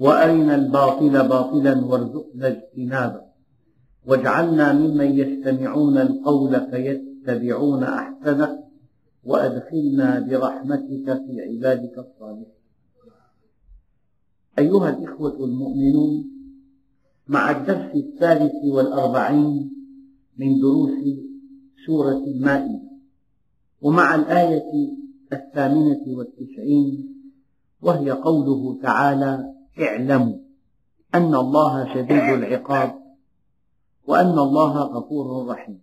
وارنا الباطل باطلا وارزقنا اجتنابه. واجعلنا ممن يستمعون القول فيتبعون أحسنه وأدخلنا برحمتك في عبادك الصالحين. أيها الإخوة المؤمنون مع الدرس الثالث والأربعين من دروس سورة المائدة ومع الآية الثامنة والتسعين وهي قوله تعالى اعلموا أن الله شديد العقاب وأن الله غفور رحيم.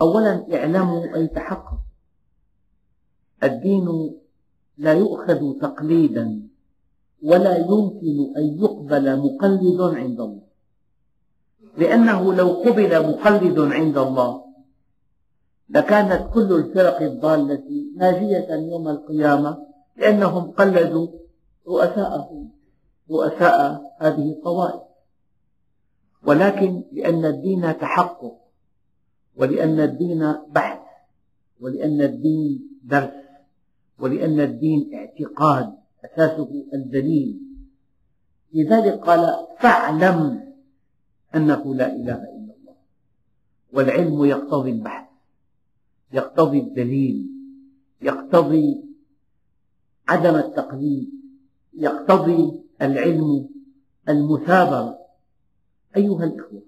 أولا اعلموا أي تحققوا الدين لا يؤخذ تقليدا ولا يمكن أن يقبل مقلد عند الله. لأنه لو قبل مقلد عند الله لكانت كل الفرق الضالة ناجية يوم القيامة لأنهم قلدوا رؤساءهم. رؤساء هذه الطوائف ولكن لأن الدين تحقق ولأن الدين بحث ولأن الدين درس ولأن الدين اعتقاد أساسه الدليل لذلك قال فاعلم أنه لا إله إلا الله. والعلم يقتضي البحث يقتضي الدليل يقتضي عدم التقليد يقتضي العلم المثابرة أيها الإخوة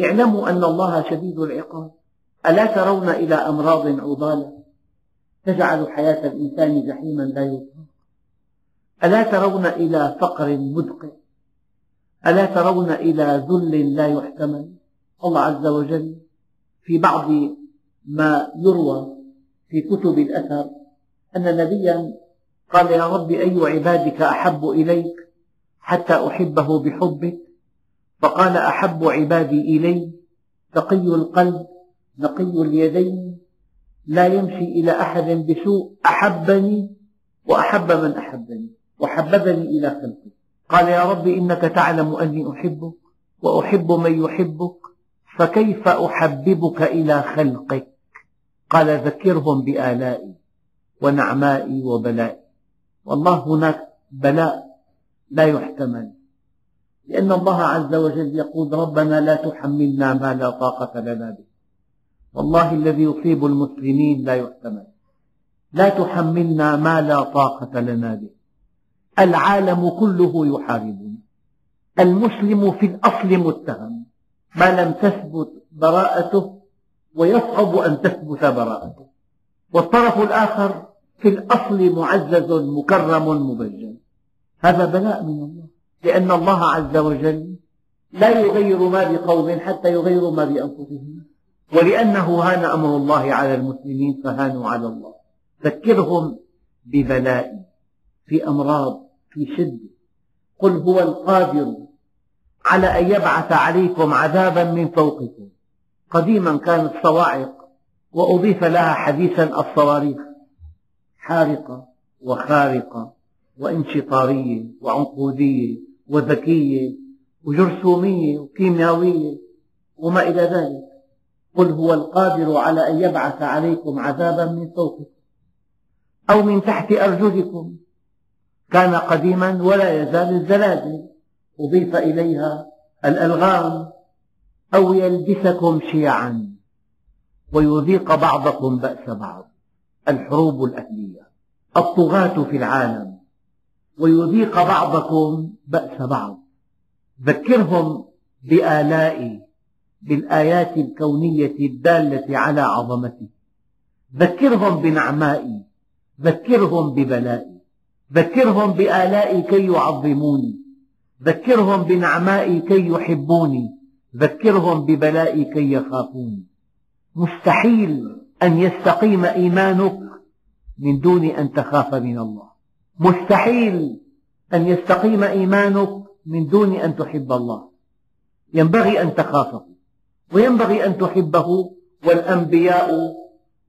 اعلموا أن الله شديد العقاب. ألا ترون إلى أمراض عضالة تجعل حياة الإنسان جحيما لا يطاق؟ ألا ترون إلى فقر مدقع ألا ترون إلى ذل لا يحتمل؟ الله عز وجل في بعض ما يروى في كتب الأثر أن نبيا قال يا رب أي عبادك أحب إليك حتى أحبه بحبك؟ فقال أحب عبادي إلي تقي القلب نقي اليدين لا يمشي إلى أحد بسوء أحبني وأحب من أحبني وحببني إلى خلقي. قال يا رب إنك تعلم أني أحبك وأحب من يحبك فكيف أحببك إلى خلقك؟ قال ذكرهم بآلائي ونعمائي وبلائي. والله هناك بلاء لا يحتمل. لأن الله عز وجل يقول ربنا لا تحملنا ما لا طاقة لنا به. والله الذي يصيب المسلمين لا يحتمل. لا تحملنا ما لا طاقة لنا به. العالم كله يحاربنا. المسلم في الأصل متهم. ما لم تثبت براءته ويصعب أن تثبت براءته. والطرف الآخر في الأصل معزز مكرم مبجل هذا بلاء من الله. لأن الله عز وجل لا يغير ما بقوم حتى يغيروا ما بأنفسهم. ولأنه هان أمر الله على المسلمين فهانوا على الله. ذكرهم ببلاء في أمراض في شدة. قل هو القادر على أن يبعث عليكم عذابا من فوقكم. قديما كانت صواعق وأضيف لها حديثا الصواريخ. حارقة وخارقة وانشطارية وعنقودية وذكية وجرثومية وكيميائية وما إلى ذلك. قل هو القادر على أن يبعث عليكم عذابا من فوقكم أو من تحت أرجلكم. كان قديما ولا يزال الزلازل أضيف إليها الألغام أو يلبسكم شيعا ويذيق بعضكم بأس بعض. الحروب الأهلية الطغاة في العالم ويذيق بعضكم بأس بعض. ذكرهم بآلائي بالآيات الكونية الدالة على عظمتي ذكرهم بنعمائي ذكرهم ببلائي ذكرهم بآلائي كي يعظموني. ذكرهم بنعمائي كي يحبوني. ذكرهم ببلائي كي يخافوني. مستحيل أن يستقيم إيمانك من دون أن تخاف من الله. مستحيل أن يستقيم إيمانك من دون أن تحب الله. ينبغي أن تخافه وينبغي أن تحبه والأنبياء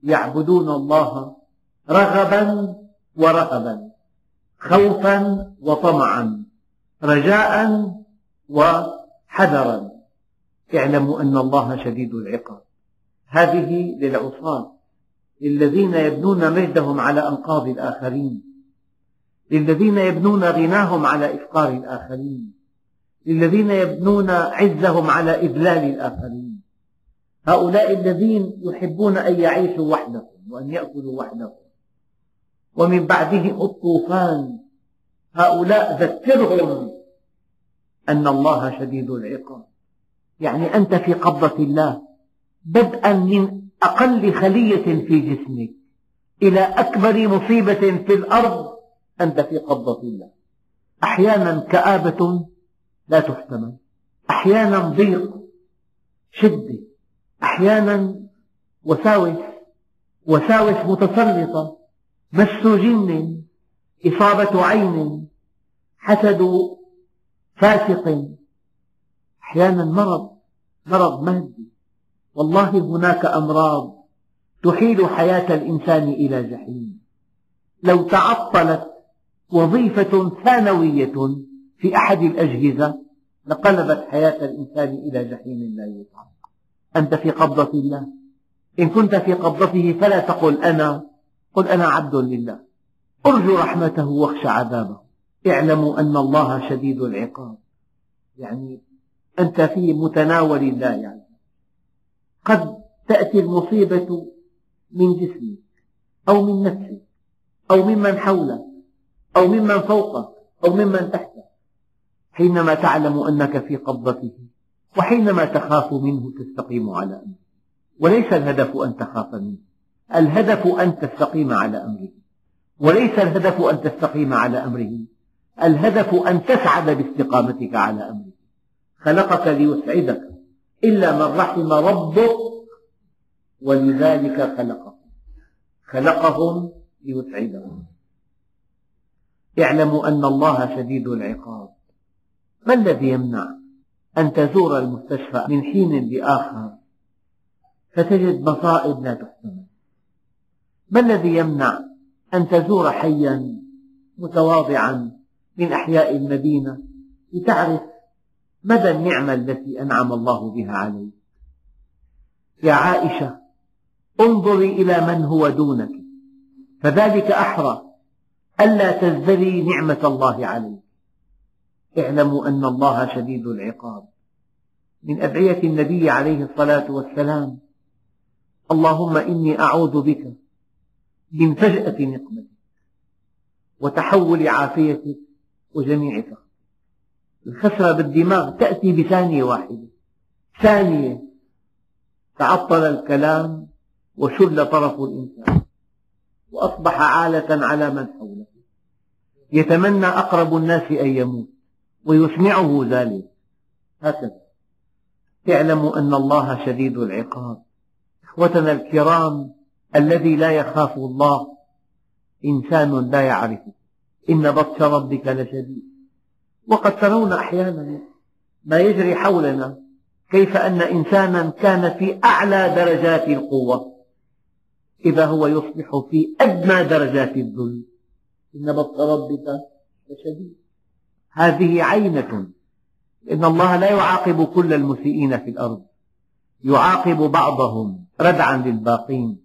يعبدون الله رغبا ورهبا خوفا وطمعا رجاء وحذرا. اعلموا أن الله شديد العقاب. هذه للعصاة للذين يبنون مجدهم على أنقاض الآخرين. للذين يبنون غناهم على إفقار الآخرين. للذين يبنون عزهم على إذلال الآخرين. هؤلاء الذين يحبون أن يعيشوا وحدهم وأن يأكلوا وحدهم. ومن بعدهم الطوفان. هؤلاء ذكرهم أن الله شديد العقاب. يعني أنت في قبضة الله. بدءا من أقل خلية في جسمك إلى أكبر مصيبة في الأرض أنت في قبضة الله. أحيانا كآبة لا تحتمل أحيانا ضيق شدة أحيانا وساوس وساوس متسلطة مس جن إصابة عين حسد فاسق أحيانا مرض مرض مادي والله هناك أمراض تحيل حياة الإنسان إلى جحيم. لو تعطلت وظيفة ثانوية في أحد الأجهزة لقلبت حياة الإنسان إلى جحيم لا يطعم أنت في قبضة الله. إن كنت في قبضته فلا تقل أنا قل أنا عبد لله. ارجو رحمته واخشى عذابه. اعلموا أن الله شديد العقاب. يعني أنت في متناول الله يعني. قد تأتي المصيبة من جسمك أو من نفسك أو ممن حولك أو ممن فوقك أو ممن تحتك. حينما تعلم أنك في قبضته وحينما تخاف منه تستقيم على أمره وليس الهدف أن تخاف منه الهدف أن تستقيم على أمره. وليس الهدف أن تستقيم على أمره الهدف أن تسعد باستقامتك على أمره. خلقك ليسعدك. إلا من رحم ربك ولذلك خلقهم. خلقهم ليسعدهم اعلموا أن الله شديد العقاب. ما الذي يمنع أن تزور المستشفى من حين لآخر فتجد مصائب لا تحتمل؟ ما الذي يمنع أن تزور حيا متواضعا من أحياء المدينة لتعرف مدى النعمة التي أنعم الله بها عليك؟ يا عائشة انظري إلى من هو دونك فذلك أحرى ألا تزدري نعمة الله عليك. اعلموا أن الله شديد العقاب. من أدعية النبي عليه الصلاة والسلام اللهم إني أعوذ بك من فجأة نقمتك وتحول عافيتك وجميع سخطك الخسرة بالدماغ تأتي بثانية واحدة. ثانية تعطل الكلام وشل طرف الإنسان. وأصبح عالة على من حوله. يتمنى أقرب الناس أن يموت ويسمعه ذلك. هكذا. اعلموا أن الله شديد العقاب. إخوتنا الكرام الذي لا يخاف الله إنسان لا يعرفه. إن بطش ربك لشديد. وقد ترون أحيانا ما يجري حولنا كيف أن إنسانا كان في أعلى درجات القوة. إذا هو يصبح في أدنى درجات الذل. إن بطش ربك لشديد. هذه عينة. إن الله لا يعاقب كل المسيئين في الأرض. يعاقب بعضهم ردعا للباقين.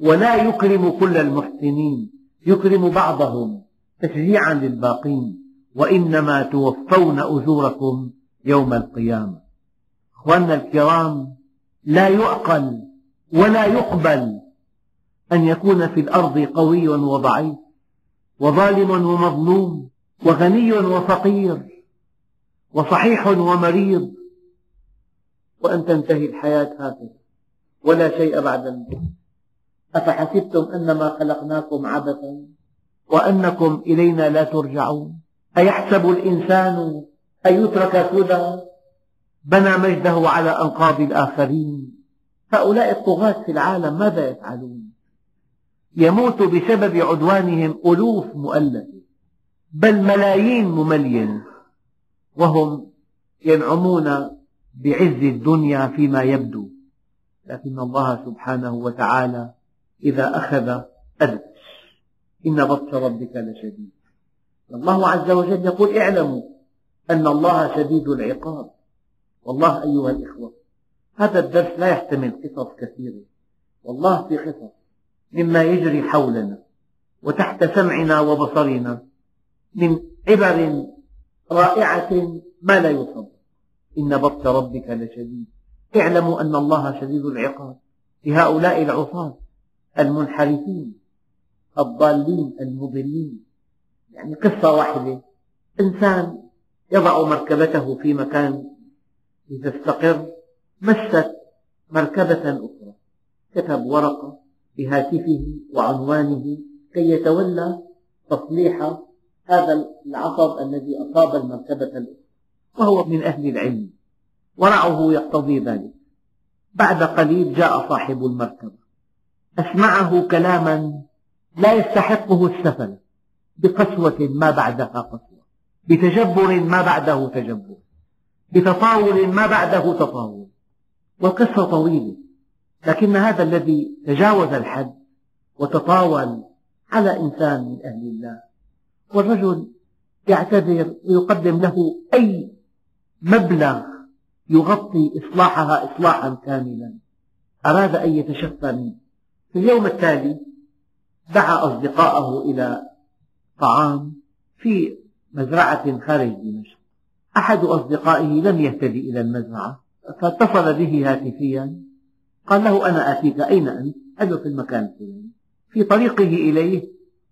ولا يكرم كل المحسنين. يكرم بعضهم تشجيعا للباقين. وإنما توفون أجوركم يوم القيامة. أخواننا الكرام لا يعقل ولا يقبل أن يكون في الأرض قوي وضعيف وظالم ومظلوم وغني وفقير وصحيح ومريض وأن تنتهي الحياة هكذا. ولا شيء بعد الموت. أفحسبتم أنما خلقناكم عبثا وأنكم إلينا لا ترجعون؟ أيحسب الإنسان أن يترك سدى؟ بنى مجده على أنقاض الآخرين. هؤلاء الطغاة في العالم ماذا يفعلون؟ يموت بسبب عدوانهم ألوف مؤلفة بل ملايين مملين وهم ينعمون بعز الدنيا فيما يبدو. لكن الله سبحانه وتعالى إذا أخذ أدب إن بطش ربك لشديد. الله عز وجل يقول اعلموا أن الله شديد العقاب. والله أيها الإخوة هذا الدرس لا يحتمل قصص كثيرة. والله في قصص مما يجري حولنا وتحت سمعنا وبصرنا من عبر رائعة ما لا يصدق. إن بطش ربك لشديد. اعلموا أن الله شديد العقاب. لهؤلاء العصاة المنحرفين الضالين المضلين. يعني قصة واحدة. إنسان يضع مركبته في مكان لتستقر مست مركبة أخرى. كتب ورقة بهاتفه وعنوانه كي يتولى تصليح هذا العصب الذي أصاب المركبة الأخرى وهو من أهل العلم. ورعه يقتضي ذلك. بعد قليل جاء صاحب المركبة. أسمعه كلاما لا يستحقه السفل بقسوة ما بعدها قسوة. بتجبر ما بعده تجبر. بتطاول ما بعده تطاول. والقصة طويلة لكن هذا الذي تجاوز الحد وتطاول على إنسان من أهل الله. والرجل يعتذر ويقدم له أي مبلغ يغطي إصلاحها إصلاحا كاملا. أراد أن يتشفى منه. في اليوم التالي دعا أصدقاءه إلى طعام في مزرعة خارج دمشق. أحد أصدقائه لم يهتدي إلى المزرعة فاتصل به هاتفيا. قال له أنا آتيك أين أنت؟ قال له في المكان الفلاني. في طريقه إليه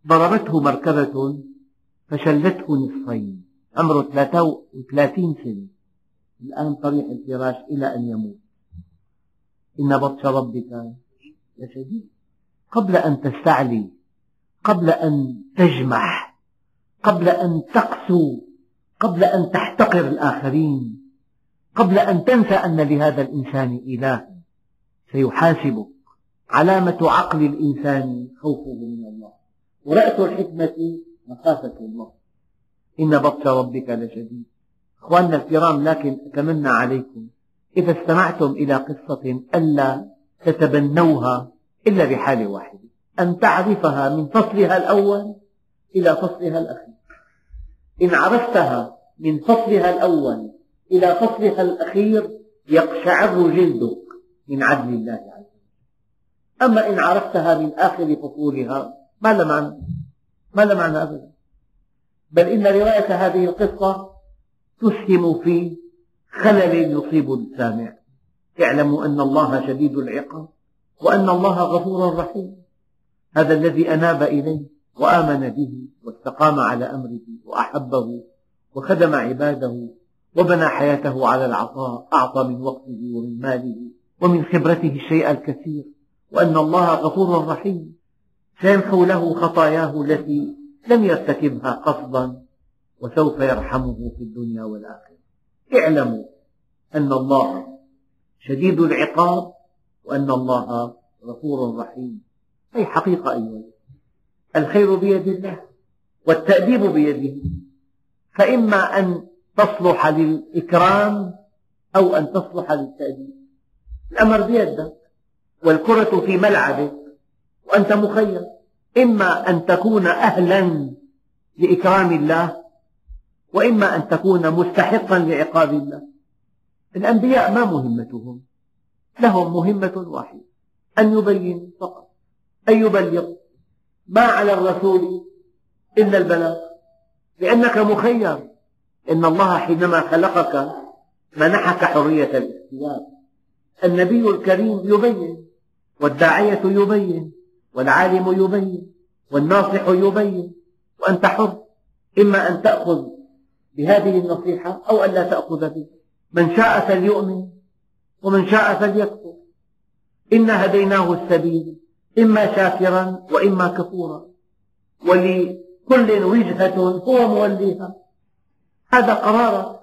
ضربته مركبة فشلته نصفين. عمره 33 سنة. الآن طريح الفراش إلى أن يموت. إن بطش ربك لشديد. قبل أن تستعلي قبل أن تجمح قبل أن تقسو قبل أن تحتقر الآخرين قبل أن تنسى أن لهذا الإنسان إله سيحاسبك. علامة عقل الإنسان خوفه من الله. ورأس الحكمة مخافة الله إن بطش ربك لشديد. أخواننا الكرام لكن أتمنى عليكم إذا استمعتم إلى قصة ألا تتبنوها إلا بحالة واحدة أن تعرفها من فصلها الأول إلى فصلها الأخير. إن عرفتها من فصلها الأول إلى فصلها الأخير يقشعر جلدك من عدل الله عز وجل. أما إن عرفتها من آخر فصولها ما لها معنى؟ ما لها معنى أبدا. بل إن رواية هذه القصة تسهم في خلل يصيب السامع. اعلموا أن الله شديد العقاب وأن الله غفور رحيم. هذا الذي أناب إليه وآمن به واستقام على أمره وأحبه وخدم عباده وبنى حياته على العطاء أعطى من وقته ومن ماله ومن خبرته الشيء الكثير وأن الله غفور رحيم. سيمحو له خطاياه التي لم يرتكبها قصدا وسوف يرحمه في الدنيا والآخرة. اعلموا أن الله شديد العقاب وأن الله غفور رحيم. هي حقيقة أيها الخير بيد الله والتأديب بيده. فإما أن تصلح للإكرام أو أن تصلح للتأديب. الأمر بيدك والكرة في ملعبك وأنت مخير. إما أن تكون أهلا لإكرام الله وإما أن تكون مستحقا لعقاب الله. الأنبياء ما مهمتهم. لهم مهمة واحدة أن يبينوا فقط. أن يبلغ ما على الرسول إلا البلاغ. لأنك مخير. إن الله حينما خلقك منحك حرية الاختيار. النبي الكريم يبين والداعية يبين والعالم يبين والناصح يبين. وأنت حر. إما أن تأخذ بهذه النصيحة أو أن لا تأخذ بها. من شاء فليؤمن ومن شاء فليكفر. إنا هديناه السبيل. إما شاكرا وإما كفورا. ولكل وجهة هو موليها. هذا قرارك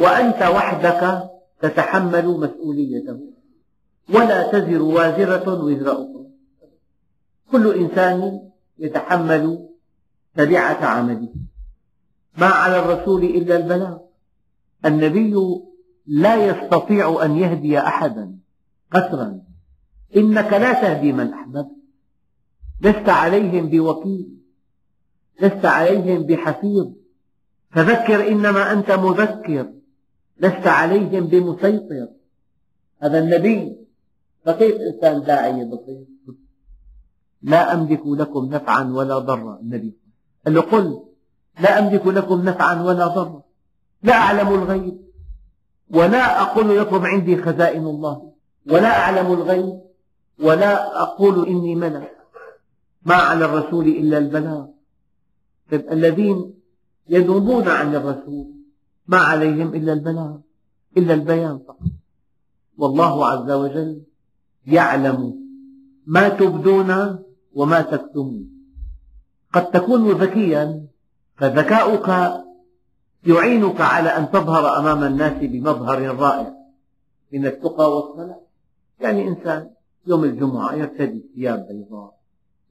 وأنت وحدك تتحمل مسؤوليته. ولا تزر وازرة وزر أخرى. كل إنسان يتحمل تبعة عمله. ما على الرسول إلا البلاغ. النبي لا يستطيع أن يهدي أحدا قسرا. إنك لا تهدي من أحببت. لست عليهم بوكيل. لست عليهم بحفيظ. فذكر إنما أنت مذكر. لست عليهم بمسيطر. هذا النبي فكيف إنسان داعية بسيط لا أملك لكم نفعا ولا ضرا. النبي قال له قل لا أملك لكم نفعا ولا ضرا. لا أعلم الغيب. ولا أقول لكم عندي خزائن الله. ولا أعلم الغيب. ولا أقول إني ملك ما على الرسول إلا البلاغ. طيب الذين ينوبون عن الرسول ما عليهم إلا البلاغ إلا البيان فقط. والله عز وجل يعلم ما تبدون وما تكتمون. قد تكون ذكيا فذكاؤك يعينك على أن تظهر أمام الناس بمظهر رائع من التقى والصلاة. يعني إنسان يوم الجمعة يرتدي ثياب بيضاء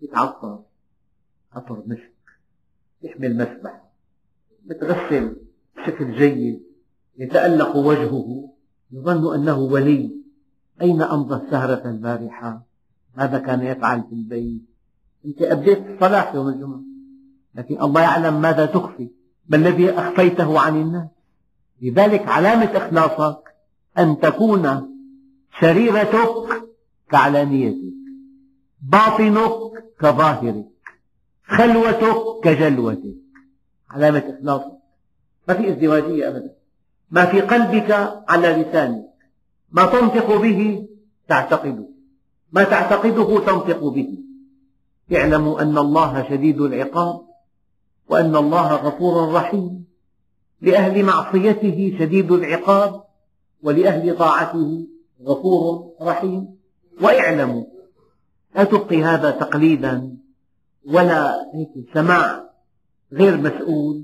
يتعطر عطر مسك يحمل مسبح متغسل بشكل جيد يتألق وجهه يظن أنه ولي. أين أمضى السهرة البارحة؟ ماذا كان يفعل في البيت؟ أنت أبديت الصلاة يوم الجمعة. لكن الله يعلم ماذا تخفي. ما الذي أخفيته عن الناس؟ لذلك علامة إخلاصك أن تكون سريرتك كعلانيتك باطنك كظاهرك. خلوتك كجلوتك. علامة إخلاصك ما في ازدواجية أبدا. ما في قلبك على لسانك. ما تنطق به تعتقده. ما تعتقده تنطق به. اعلموا أن الله شديد العقاب وأن الله غفور رحيم. لأهل معصيته شديد العقاب ولأهل طاعته غفور رحيم. واعلموا لا تبقي هذا تقليدا ولا هيك سماع غير مسؤول.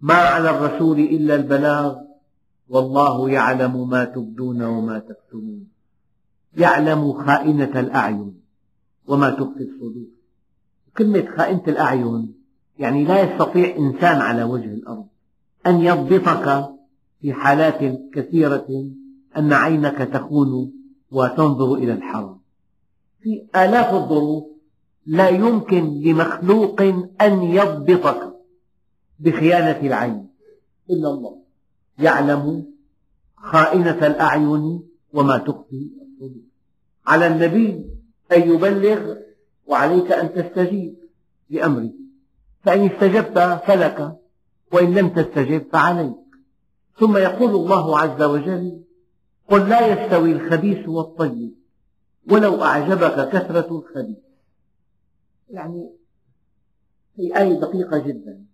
ما على الرسول إلا البلاغ. والله يعلم ما تبدون وما تكتمون. يعلم خائنة الأعين وما تخفي الصدور. كلمة خائنة الأعين يعني لا يستطيع إنسان على وجه الأرض أن يضبطك في حالات كثيرة أن عينك تخون وتنظر إلى الحرام في آلاف الظروف لا يمكن لمخلوق أن يضبطك بخيانة العين. إلا الله. يعلم خائنة الأعين وما تخفي الصدور. على النبي أن يبلغ وعليك أن تستجيب لأمره فإن استجبت فلك وإن لم تستجب فعليك. ثم يقول الله عز وجل قل لا يستوي الخبيث والطيب ولو أعجبك كثرة الخبيث. يعني هي آية دقيقة جدا.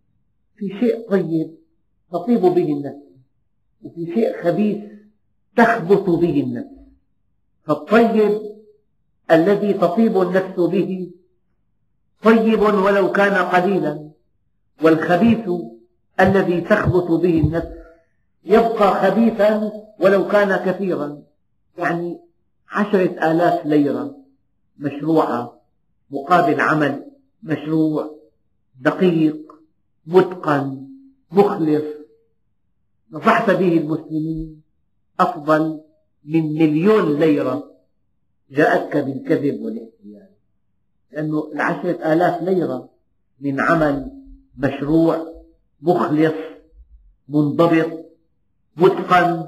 في شيء طيب تطيب به النفس وفي شيء خبيث تخبط به النفس. فالطيب الذي تطيب النفس به طيب ولو كان قليلا والخبيث الذي تخبط به النفس يبقى خبيثا ولو كان كثيرا. يعني عشرة آلاف ليرة مشروعة مقابل عمل مشروع دقيق متقن مخلص. نصحت به المسلمين أفضل من مليون ليرة جاءتك بالكذب والاحتيال. لأنه العشرة آلاف ليرة من عمل مشروع مخلص منضبط متقن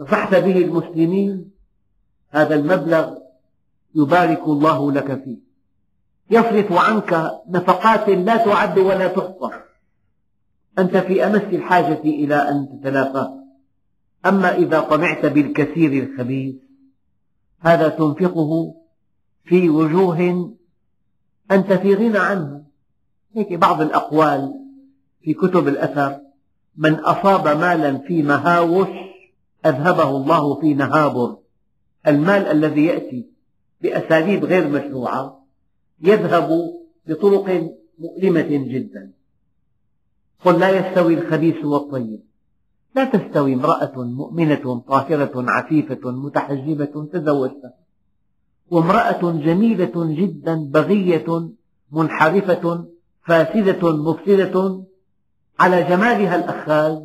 نصحت به المسلمين هذا المبلغ يبارك الله لك فيه. يصرف عنك نفقات لا تعد ولا تحصى. أنت في أمس الحاجة إلى أن تتلافاه أما إذا طمعت بالكثير الخبيث هذا تنفقه في وجوه أنت في غنى عنها. هيك بعض الأقوال في كتب الأثر. من أصاب مالا في مهاوش أذهبه الله في نهابر المال الذي يأتي بأساليب غير مشروعة يذهب بطرق مؤلمة جدا. قل لا يستوي الخبيث والطيب. لا تستوي امرأة مؤمنة طاهرة عفيفة متحجبة تزوجتها وامرأة جميلة جدا بغية منحرفة فاسدة مفسدة على جمالها الأخاذ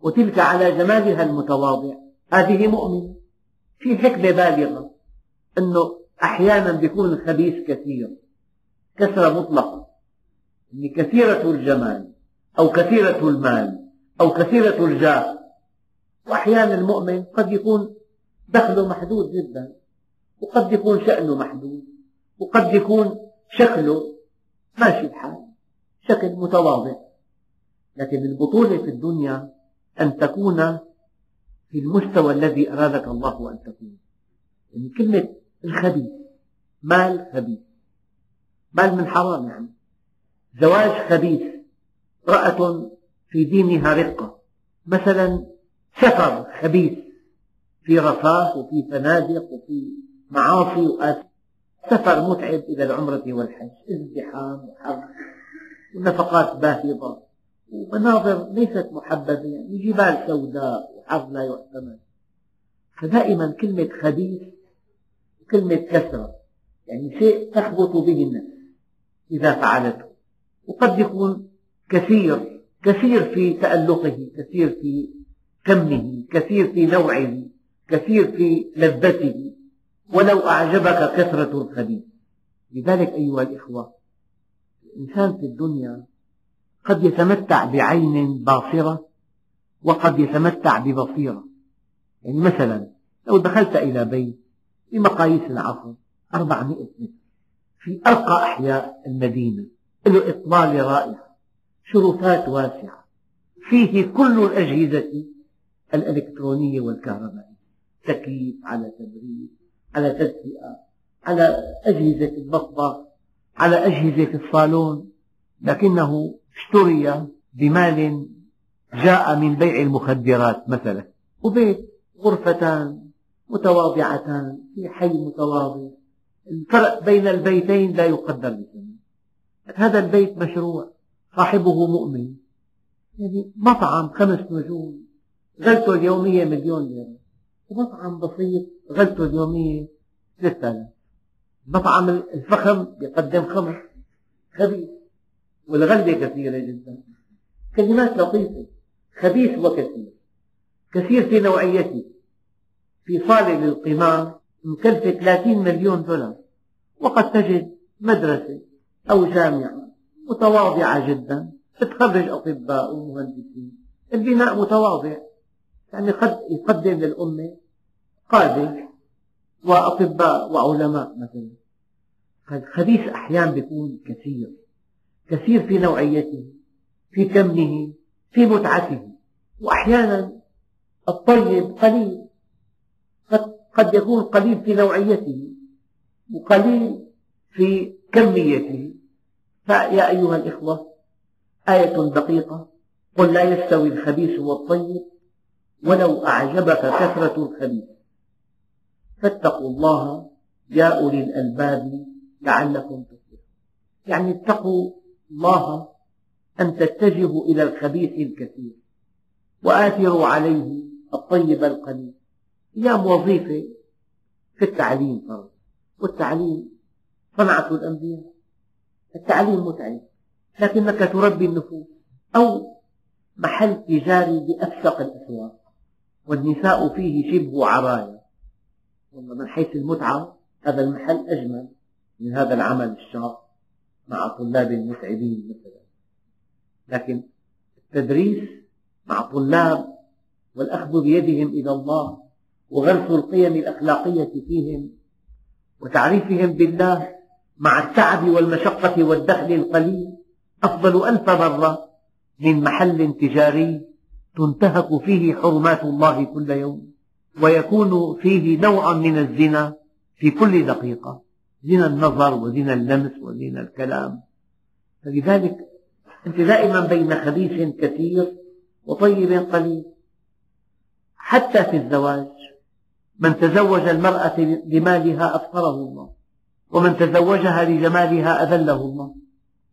وتلك على جمالها المتواضع. هذه مؤمنة. في حكمة بالغة أنه أحيانا بيكون الخبيث كثير كثرة مطلقة يعني كثيرة الجمال أو كثيرة المال أو كثيرة الجاه. وأحيانا المؤمن قد يكون دخله محدود جدا وقد يكون شأنه محدود وقد يكون شكله ماشي الحال شكل متواضع. لكن البطولة في الدنيا أن تكون في المستوى الذي أرادك الله أن تكون. يعني كلمة الخبيث مال خبيث. مال من حرام يعني. زواج خبيث امرأة في دينها رقة. مثلا سفر خبيث في رفاه وفي فنادق وفي معاصي وآثام سفر متعب إلى العمرة والحج ازدحام وحر ونفقات باهظة. ومناظر ليست محببة يعني جبال سوداء وحر لا يحتمل فدائما كلمة خبيث وكلمة كثرة يعني شيء تخبط به النفس إذا فعلته. وقد يكون كثير كثير في تألقه كثير في كمه كثير في نوعه كثير في لذته. ولو أعجبك كثرة الخبيث. لذلك أيها الإخوة الإنسان في الدنيا قد يتمتع بعين باصرة وقد يتمتع ببصيرة. يعني مثلا لو دخلت إلى بيت بمقاييس العصر أربعمائة متر في أرقى أحياء المدينة له إطلالة رائعة شرفات واسعة فيه كل الأجهزة الإلكترونية والكهربائية تكييف على تبريد على تدفئة على أجهزة المطبخ على أجهزة الصالون لكنه اشتري بمال جاء من بيع المخدرات مثلا وبيت غرفتان متواضعتان في حي متواضع. الفرق بين البيتين لا يقدر بثمن هذا البيت مشروع صاحبه مؤمن. يعني مطعم خمس نجوم غلته اليومية مليون ليرة. ومطعم بسيط غلته اليومية ثلاثة آلاف. المطعم الفخم يقدم خمس. خبيث. والغلة كثيرة جدا. كلمات لطيفة خبيث وكثير. كثير في نوعيته. في صالة للقمار مكلفة 30 مليون دولار. وقد تجد مدرسة أو جامعة متواضعة جدا. تتخرج أطباء ومهندسين. البناء متواضع. يعني قد يقدم للأمة قادة وأطباء وعلماء مثلا. الخبيث أحيانا بيكون كثير. كثير في نوعيته في كمه في متعته. وأحيانا الطيب قليل قد, يكون قليل في نوعيته وقليل في كميته. فيا أيها الإخوة آية دقيقة. قل لا يستوي الخبيث والطيب ولو أعجبك كثرة الخبيث. فاتقوا الله يا أولي الألباب لعلكم تفلحون. يعني اتقوا الله أن تتجهوا إلى الخبيث الكثير وآثروا عليه الطيب القليل. أيام وظيفة في التعليم فرض والتعليم صنعة الأنبياء. التعليم متعب. لكنك تربي النفوس أو محل تجاري بأفسق الأسواق. والنساء فيه شبه عرايا. من حيث المتعة هذا المحل أجمل من هذا العمل الشاق. مع طلاب متعبين مثلا. لكن التدريس مع طلاب والأخذ بيدهم إلى الله وغرس القيم الأخلاقية فيهم وتعريفهم بالله مع التعب والمشقة والدخل القليل أفضل ألف مرة من محل تجاري تنتهك فيه حرمات الله كل يوم ويكون فيه نوع من الزنا في كل دقيقة. زنا النظر وزنا اللمس وزنا الكلام. فلذلك أنت دائما بين خبيث كثير وطيب قليل. حتى في الزواج من تزوج المرأة لمالها أفقره الله ومن تزوجها لجمالها أذله الله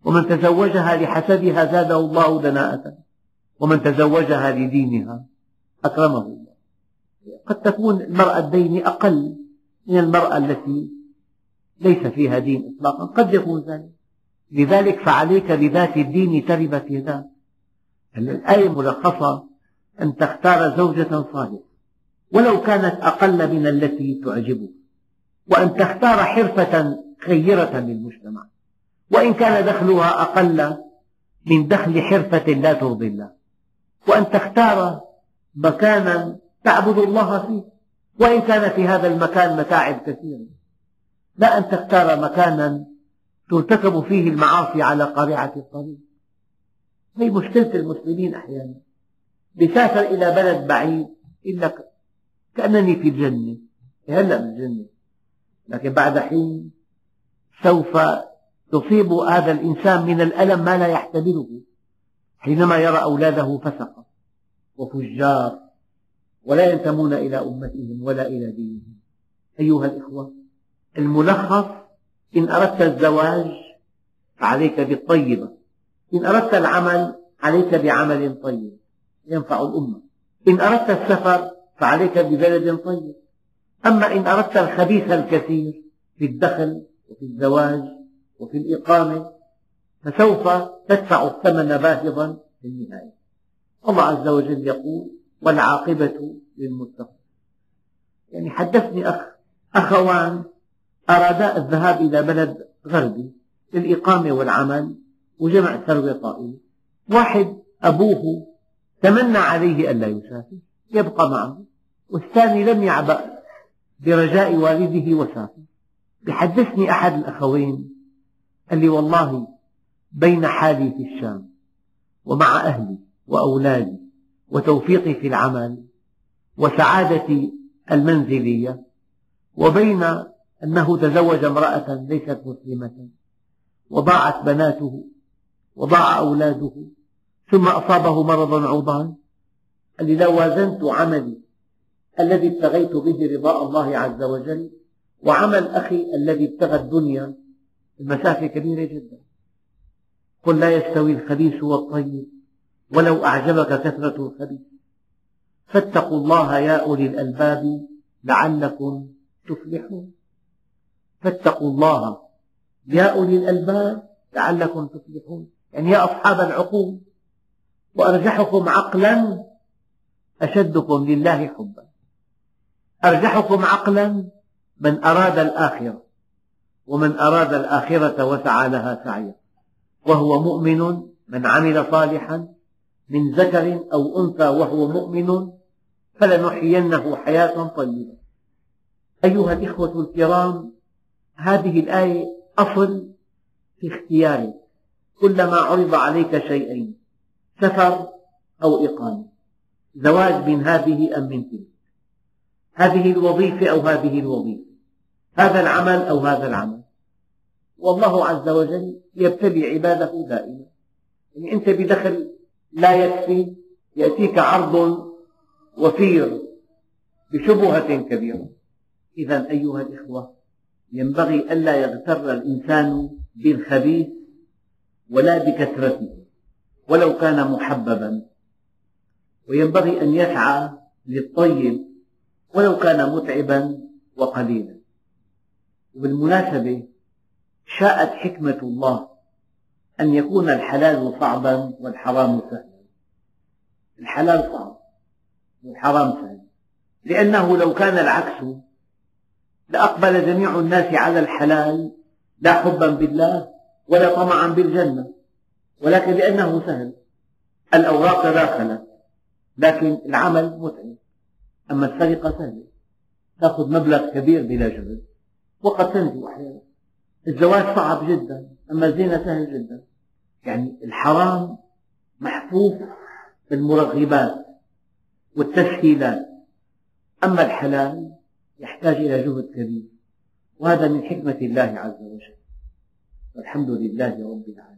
ومن تزوجها لحسبها زاده الله دناءة ومن تزوجها لدينها أكرمه الله. قد تكون المرأة الدين أقل من المرأة التي ليس فيها دين إطلاقا. قد يكون ذلك. لذلك فعليك بذات الدين تربت يداك. الآية ملخصة أن تختار زوجة صالحة. ولو كانت أقل من التي تعجبك وأن تختار حرفة خيرة للمجتمع. وإن كان دخلها أقل من دخل حرفة لا ترضي الله. وأن تختار مكانا تعبد الله فيه. وإن كان في هذا المكان متاعب كثيرة لا أن تختار مكانا ترتكب فيه المعاصي على قارعة الطريق. هي مشكلة المسلمين أحيانا. بسافر إلى بلد بعيد يقول لك كأنني في الجنة. هلأ بالجنة لكن بعد حين سوف تصيب هذا الإنسان من الألم ما لا يحتمله. حينما يرى أولاده فسقة وفجار ولا ينتمون إلى أمتهم ولا إلى دينهم. أيها الإخوة الملخص إن أردت الزواج فعليك بالطيبة إن أردت العمل عليك بعمل طيب ينفع الأمة. إن أردت السفر فعليك ببلد طيب. أما إن أردت الخبيث الكثير في الدخل وفي الزواج وفي الإقامة فسوف تدفع الثمن باهظا في النهاية. الله عز وجل يقول والعاقبة للمتقين. يعني حدثني أخ أخوان أرادا الذهاب إلى بلد غربي للإقامة والعمل وجمع ثروة طائلة. واحد أبوه تمنى عليه ألا يسافر يبقى معه. والثاني لم يعبأ برجاء والده وسافر. بحدثني أحد الأخوين قال لي والله بين حالي في الشام ومع أهلي وأولادي وتوفيقي في العمل وسعادتي المنزلية وبين أنه تزوج امرأة ليست مسلمة وضاعت بناته وضاع أولاده ثم أصابه مرض عضال قال لي لو وازنت عملي الذي ابتغيت به رضاء الله عز وجل وعمل أخي الذي ابتغى الدنيا. المسافة كبيرة جدا. قل لا يستوي الخبيث والطيب ولو أعجبك كثرة الخبيث. فاتقوا الله يا أولي الألباب لعلكم تفلحون. فاتقوا الله. يا أولي الألباب لعلكم تفلحون. يعني يا أصحاب العقول وأرجحكم عقلا أشدكم لله حبا. أرجحكم عقلا من أراد الآخرة ومن أراد الآخرة وسعى لها سعيا. وهو مؤمن من عمل صالحا من ذكر أو أنثى وهو مؤمن فلنحيينه حياة طيبة. أيها الإخوة الكرام هذه الآية أصل في اختيارك كلما عرض عليك شيئين سفر أو إقامة زواج من هذه أم من تلك. هذه الوظيفة أو هذه الوظيفة هذا العمل أو هذا العمل. والله عز وجل يبتلي عباده دائما. يعني أنت بدخل لا يكفي يأتيك عرض وفير بشبهة كبيرة. إذا أيها الإخوة ينبغي ألا يغتر الإنسان بالخبيث ولا بكثرته ولو كان محببا. وينبغي أن يسعى للطيب ولو كان متعبا وقليلا. وبالمناسبة شاءت حكمة الله أن يكون الحلال صعبا والحرام سهلا. الحلال صعب والحرام سهل لأنه لو كان العكس لأقبل جميع الناس على الحلال لا حبا بالله ولا طمعا بالجنة ولكن لأنه سهل. الأوراق داخلت لكن العمل متعب. أما السرقة سهلة. تأخذ مبلغ كبير بلا جهد وقد تنجو أحيانا. الزواج صعب جدا أما الزنا سهل جدا. يعني الحرام محفوف بالمرغبات والتسهيلات. أما الحلال يحتاج إلى جهد كبير. وهذا من حكمة الله عز وجل. والحمد لله رب العالمين.